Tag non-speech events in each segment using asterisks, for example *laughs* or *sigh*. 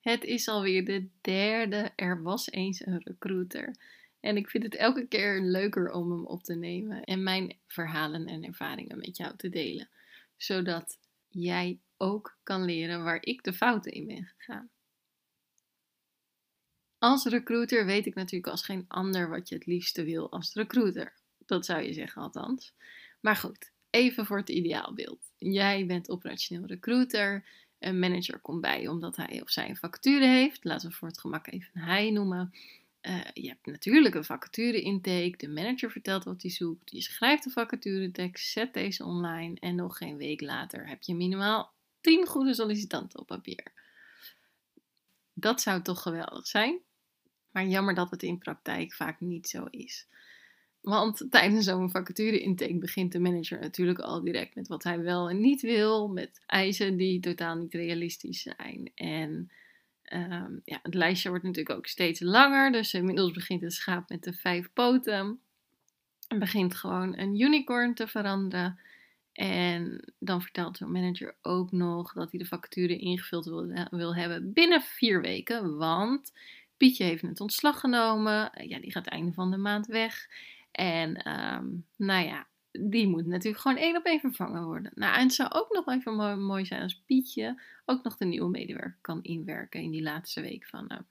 Het is alweer de derde Er was eens een recruiter. En ik vind het elke keer leuker om hem op te nemen en mijn verhalen en ervaringen met jou te delen. Zodat jij ook kan leren waar ik de fouten in ben gegaan. Als recruiter weet ik natuurlijk als geen ander wat je het liefste wil als recruiter. Dat zou je zeggen althans. Maar goed, even voor het ideaalbeeld. Jij bent operationeel recruiter. Een manager komt bij omdat hij of zij een vacature heeft. Laten we voor het gemak even hij noemen. Uh, je hebt natuurlijk een vacature intake. De manager vertelt wat hij zoekt. Je schrijft de vacature tekst, zet deze online. En nog geen week later heb je minimaal 10 goede sollicitanten op papier. Dat zou toch geweldig zijn. Maar jammer dat het in praktijk vaak niet zo is. Want tijdens zo'n vacature-intake begint de manager natuurlijk al direct met wat hij wel en niet wil, met eisen die totaal niet realistisch zijn. En ehm, ja, het lijstje wordt natuurlijk ook steeds langer, dus inmiddels begint het schaap met de vijf poten. En begint gewoon een unicorn te veranderen. En dan vertelt de manager ook nog dat hij de vacature ingevuld wil, wil hebben binnen vier weken, want Pietje heeft het ontslag genomen. Ja, die gaat einde van de maand weg. En um, nou ja, die moet natuurlijk gewoon één op één vervangen worden. Nou, en het zou ook nog even mooi, zijn als Pietje ook nog de nieuwe medewerker kan inwerken in die laatste week van hem.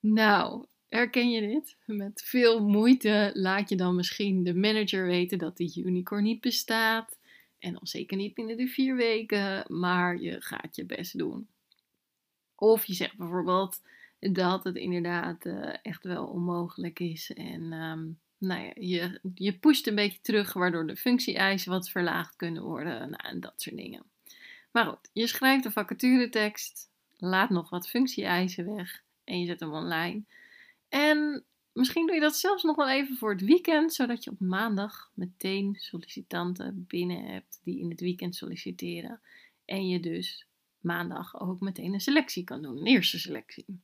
Nou, herken je dit? Met veel moeite laat je dan misschien de manager weten dat die unicorn niet bestaat. En dan zeker niet binnen de vier weken, maar je gaat je best doen. Of je zegt bijvoorbeeld dat het inderdaad uh, echt wel onmogelijk is. En um, nou ja, je, je pusht een beetje terug, waardoor de functie-eisen wat verlaagd kunnen worden. Nou, en dat soort dingen. Maar goed, je schrijft de vacaturetekst, laat nog wat functie-eisen weg en je zet hem online. En misschien doe je dat zelfs nog wel even voor het weekend, zodat je op maandag meteen sollicitanten binnen hebt die in het weekend solliciteren. En je dus maandag ook meteen een selectie kan doen, een eerste selectie.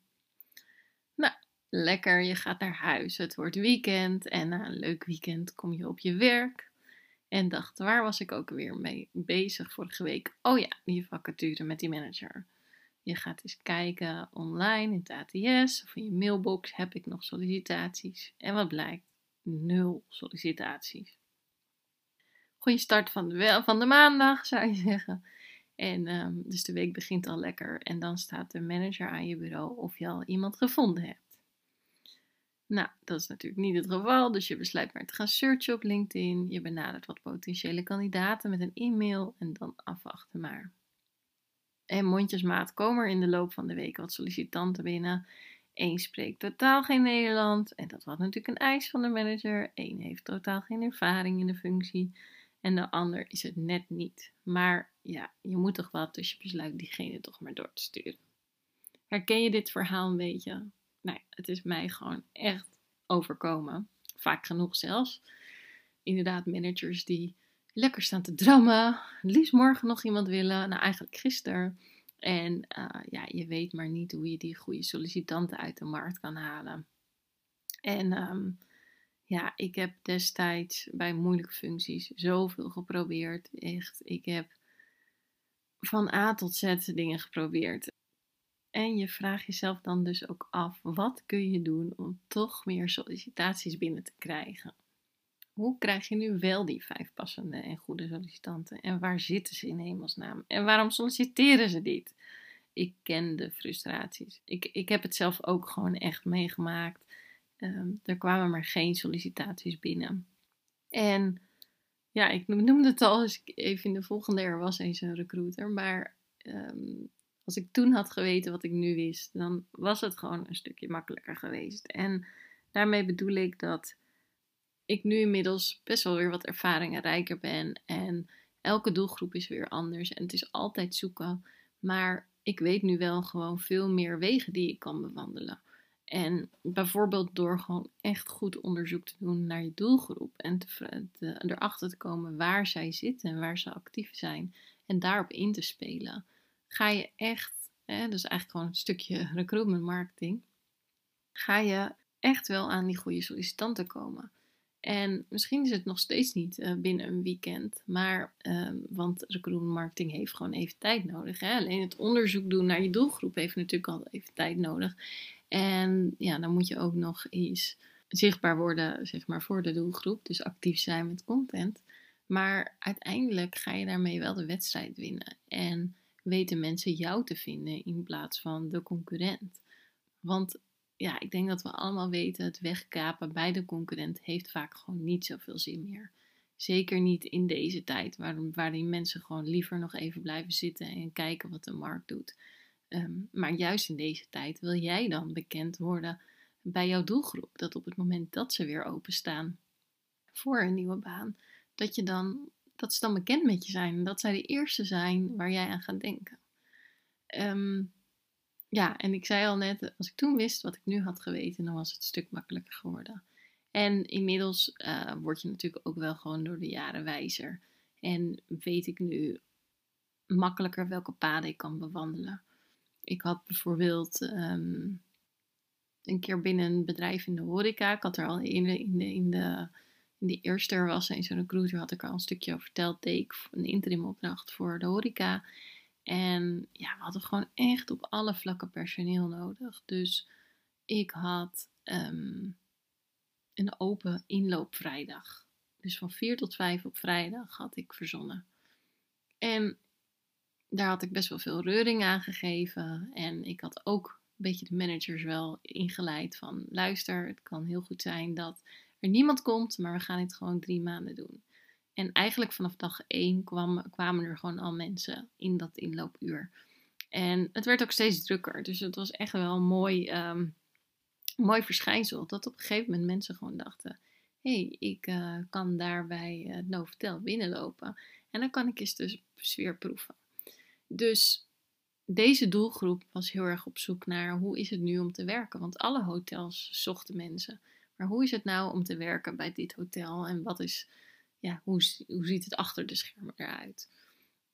Lekker, je gaat naar huis. Het wordt weekend en na een leuk weekend kom je op je werk. En dacht, waar was ik ook weer mee bezig vorige week? Oh ja, die vacature met die manager. Je gaat eens kijken online in het ATS of in je mailbox. Heb ik nog sollicitaties? En wat blijkt? Nul sollicitaties. Goeie start van de, van de maandag, zou je zeggen. En um, dus de week begint al lekker. En dan staat de manager aan je bureau of je al iemand gevonden hebt. Nou, dat is natuurlijk niet het geval, dus je besluit maar te gaan searchen op LinkedIn. Je benadert wat potentiële kandidaten met een e-mail en dan afwachten maar. En mondjesmaat komen er in de loop van de week wat sollicitanten binnen. Eén spreekt totaal geen Nederland en dat was natuurlijk een eis van de manager. Eén heeft totaal geen ervaring in de functie en de ander is het net niet. Maar ja, je moet toch wat, dus je besluit diegene toch maar door te sturen. Herken je dit verhaal een beetje? Nou, het is mij gewoon echt overkomen. Vaak genoeg zelfs. Inderdaad, managers die lekker staan te drammen. Liefst morgen nog iemand willen. Nou, eigenlijk gisteren. En uh, ja, je weet maar niet hoe je die goede sollicitanten uit de markt kan halen. En um, ja, ik heb destijds bij moeilijke functies zoveel geprobeerd. Echt, ik heb van A tot Z dingen geprobeerd. En je vraagt jezelf dan dus ook af: wat kun je doen om toch meer sollicitaties binnen te krijgen? Hoe krijg je nu wel die vijf passende en goede sollicitanten? En waar zitten ze in hemelsnaam? En waarom solliciteren ze niet? Ik ken de frustraties. Ik, ik heb het zelf ook gewoon echt meegemaakt. Um, er kwamen maar geen sollicitaties binnen. En ja, ik noemde het al eens even in de volgende. Er was eens een recruiter. Maar um, als ik toen had geweten wat ik nu wist, dan was het gewoon een stukje makkelijker geweest. En daarmee bedoel ik dat ik nu inmiddels best wel weer wat ervaringen rijker ben. En elke doelgroep is weer anders. En het is altijd zoeken Maar ik weet nu wel gewoon veel meer wegen die ik kan bewandelen. En bijvoorbeeld door gewoon echt goed onderzoek te doen naar je doelgroep en te, erachter te komen waar zij zitten en waar ze actief zijn en daarop in te spelen, ga je echt, hè, dus eigenlijk gewoon een stukje *laughs* recruitment marketing, ga je echt wel aan die goede sollicitanten komen. En misschien is het nog steeds niet uh, binnen een weekend, maar um, want recruitment marketing heeft gewoon even tijd nodig. Hè? Alleen het onderzoek doen naar je doelgroep heeft natuurlijk al even tijd nodig. En ja, dan moet je ook nog eens zichtbaar worden, zeg maar, voor de doelgroep. Dus actief zijn met content. Maar uiteindelijk ga je daarmee wel de wedstrijd winnen. En weten mensen jou te vinden in plaats van de concurrent. Want ja, ik denk dat we allemaal weten, het wegkapen bij de concurrent heeft vaak gewoon niet zoveel zin meer. Zeker niet in deze tijd, waarin mensen gewoon liever nog even blijven zitten en kijken wat de markt doet. Ehm, maar juist in deze tijd wil jij dan bekend worden bij jouw doelgroep. Dat op het moment dat ze weer openstaan voor een nieuwe baan, dat, je dan, dat ze dan bekend met je zijn. En dat zij de eerste zijn waar jij aan gaat denken. Ehm, ja, en ik zei al net, als ik toen wist wat ik nu had geweten, dan was het een stuk makkelijker geworden. En inmiddels uh, word je natuurlijk ook wel gewoon door de jaren wijzer. En weet ik nu makkelijker welke paden ik kan bewandelen. Ik had bijvoorbeeld ehm, een keer binnen een bedrijf in de horeca. Ik had er al in de, in de, in de, in de eerste er was en zo'n recruiter had ik al een stukje over verteld. Deed ik een interim opdracht voor de horeca. En ja, we hadden gewoon echt op alle vlakken personeel nodig. Dus ik had ehm, een open inloopvrijdag. Dus van 4 tot 5 op vrijdag had ik verzonnen. En daar had ik best wel veel reuring aan gegeven. En ik had ook een beetje de managers wel ingeleid van luister, het kan heel goed zijn dat er niemand komt, maar we gaan het gewoon drie maanden doen. En eigenlijk vanaf dag één kwam, kwamen er gewoon al mensen in dat inloopuur. En het werd ook steeds drukker. Dus het was echt wel een mooi, um, mooi verschijnsel. Dat op een gegeven moment mensen gewoon dachten: hé, hey, ik uh, kan daar bij het Novotel binnenlopen. En dan kan ik eens de sfeer proeven. Dus deze doelgroep was heel erg op zoek naar hoe is het nu om te werken. Want alle hotels zochten mensen. Maar hoe is het nou om te werken bij dit hotel? En wat is, ja, hoe, hoe ziet het achter de schermen eruit?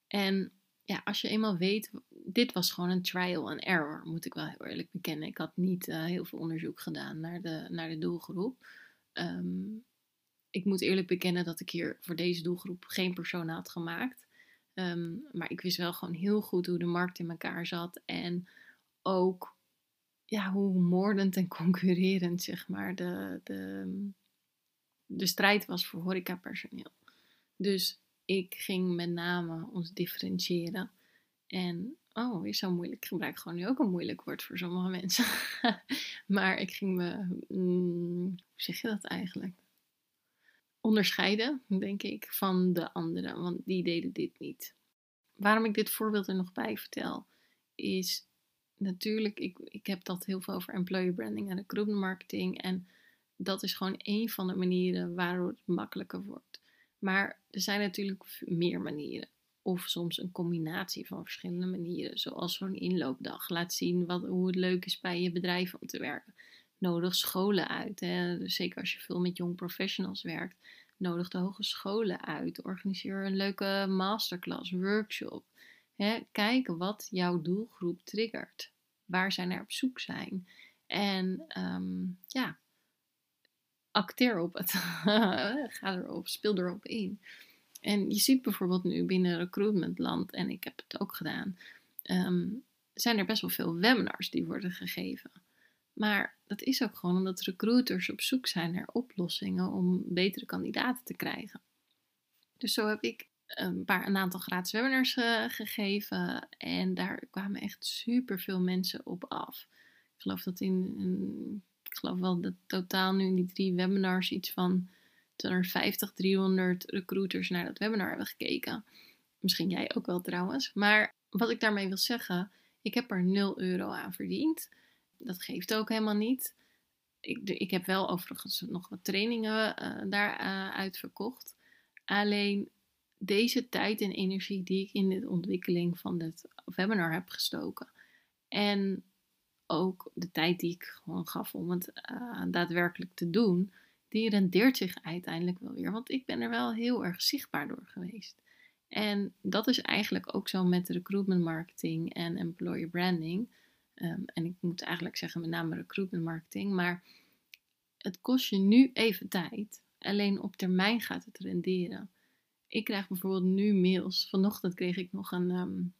En ja, als je eenmaal weet, dit was gewoon een trial and error, moet ik wel heel eerlijk bekennen. Ik had niet uh, heel veel onderzoek gedaan naar de, naar de doelgroep. Um, ik moet eerlijk bekennen dat ik hier voor deze doelgroep geen persoon had gemaakt. Ehm, maar ik wist wel gewoon heel goed hoe de markt in elkaar zat. En ook ja, hoe moordend en concurrerend zeg maar, de, de, de strijd was voor horecapersoneel. Dus ik ging met name ons differentiëren. En, oh, is zo moeilijk. Ik gebruik gewoon nu ook een moeilijk woord voor sommige mensen. *laughs* maar ik ging me, mm, hoe zeg je dat eigenlijk? onderscheiden, denk ik, van de anderen, want die deden dit niet. Waarom ik dit voorbeeld er nog bij vertel, is natuurlijk, ik, ik heb dat heel veel over employer branding en recruitment marketing. En dat is gewoon een van de manieren waardoor het makkelijker wordt. Maar er zijn natuurlijk meer manieren. Of soms een combinatie van verschillende manieren. Zoals zo'n inloopdag laat zien wat, hoe het leuk is bij je bedrijf om te werken nodig scholen uit. Hè? Dus zeker als je veel met jong professionals werkt, nodig de hogescholen uit. Organiseer een leuke masterclass, workshop. Hè? Kijk wat jouw doelgroep triggert. Waar zij naar op zoek zijn. En um, ja, acteer op het. *laughs* Ga erop, speel erop in. En je ziet bijvoorbeeld nu binnen recruitmentland, en ik heb het ook gedaan, um, zijn er best wel veel webinars die worden gegeven. Maar dat is ook gewoon omdat recruiters op zoek zijn naar oplossingen om betere kandidaten te krijgen. Dus zo heb ik een, paar, een aantal gratis webinars uh, gegeven en daar kwamen echt super veel mensen op af. Ik geloof dat in, ik geloof wel dat totaal nu in die drie webinars iets van 250, 300 recruiters naar dat webinar hebben gekeken. Misschien jij ook wel trouwens. Maar wat ik daarmee wil zeggen, ik heb er 0 euro aan verdiend dat geeft ook helemaal niet. Ik, ik heb wel overigens nog wat trainingen uh, daar uh, uitverkocht. Alleen deze tijd en energie die ik in de ontwikkeling van dit webinar heb gestoken. En ook de tijd die ik gewoon gaf om het uh, daadwerkelijk te doen, die rendeert zich uiteindelijk wel weer. Want ik ben er wel heel erg zichtbaar door geweest. En dat is eigenlijk ook zo met recruitment marketing en employer branding. Um, en ik moet eigenlijk zeggen met name recruitment marketing. Maar het kost je nu even tijd. Alleen op termijn gaat het renderen. Ik krijg bijvoorbeeld nu mails. Vanochtend kreeg ik nog een, um,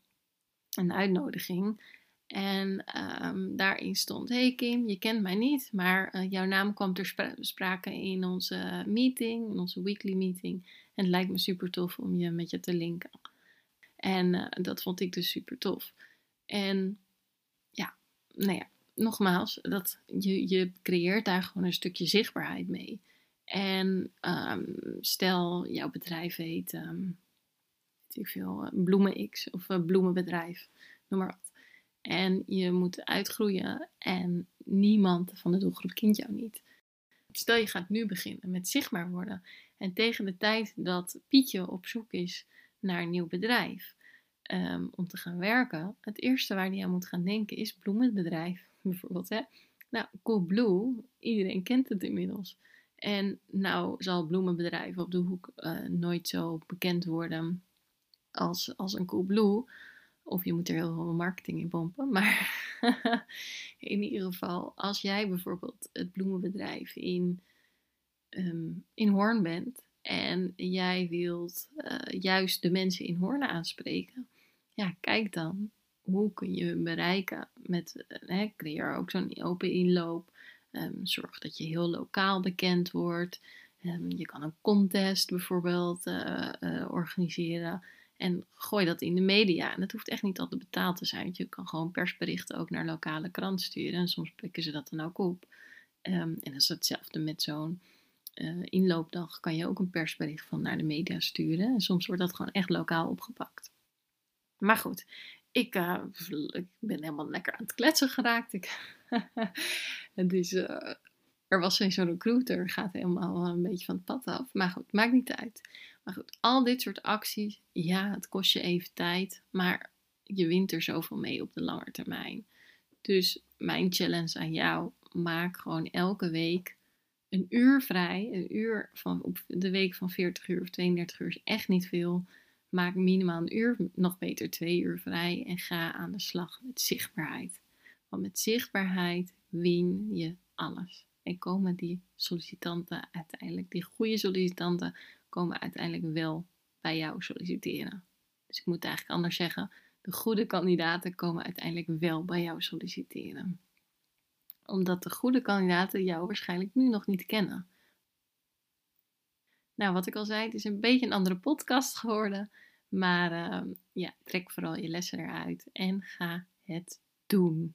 een uitnodiging. En um, daarin stond: Hey Kim, je kent mij niet, maar uh, jouw naam kwam ter spra sprake in onze meeting, in onze weekly meeting. En het lijkt me super tof om je met je te linken. En uh, dat vond ik dus super tof. En ja, nou ja, nogmaals, dat, je, je creëert daar gewoon een stukje zichtbaarheid mee. En um, stel, jouw bedrijf heet, um, ik veel, uh, Bloemen X of uh, Bloemenbedrijf, noem maar wat. En je moet uitgroeien en niemand van de doelgroep kent jou niet. Stel je gaat nu beginnen met zichtbaar worden. En tegen de tijd dat Pietje op zoek is naar een nieuw bedrijf um, om te gaan werken, het eerste waar hij aan moet gaan denken is bloemenbedrijf bijvoorbeeld. Hè? Nou, Coolblue, iedereen kent het inmiddels. En nou zal bloemenbedrijf op de hoek uh, nooit zo bekend worden als, als een Coolblue. Of je moet er heel veel marketing in pompen. Maar *laughs* in ieder geval, als jij bijvoorbeeld het bloemenbedrijf in, um, in Hoorn bent en jij wilt uh, juist de mensen in Hoorn aanspreken, ja, kijk dan hoe kun je hun bereiken. Met, uh, creëer ook zo'n open inloop. Um, zorg dat je heel lokaal bekend wordt. Um, je kan een contest bijvoorbeeld uh, organiseren. En gooi dat in de media. En dat hoeft echt niet altijd betaald te zijn. Want je kan gewoon persberichten ook naar lokale kranten sturen. En soms pikken ze dat dan ook op. Um, en dat is hetzelfde met zo'n uh, inloopdag. Kan je ook een persbericht van naar de media sturen. En soms wordt dat gewoon echt lokaal opgepakt. Maar goed, ik, ik ben helemaal lekker aan het kletsen geraakt. Ik, *laughs* dus uh, er was zo'n recruiter, gaat helemaal een beetje van het pad af. Maar goed, maakt niet uit. Maar goed, al dit soort acties, ja, het kost je even tijd, maar je wint er zoveel mee op de lange termijn. Dus mijn challenge aan jou, maak gewoon elke week een uur vrij. Een uur van, op de week van 40 uur of 32 uur is echt niet veel. Maak minimaal een uur, nog beter twee uur vrij en ga aan de slag met zichtbaarheid. Want met zichtbaarheid win je alles. En komen die sollicitanten uiteindelijk, die goede sollicitanten, komen uiteindelijk wel bij jou solliciteren. Dus ik moet eigenlijk anders zeggen, de goede kandidaten komen uiteindelijk wel bij jou solliciteren. Omdat de goede kandidaten jou waarschijnlijk nu nog niet kennen. Nou, wat ik al zei, het is een beetje een andere podcast geworden. Maar uh, ja, trek vooral je lessen eruit en ga het doen.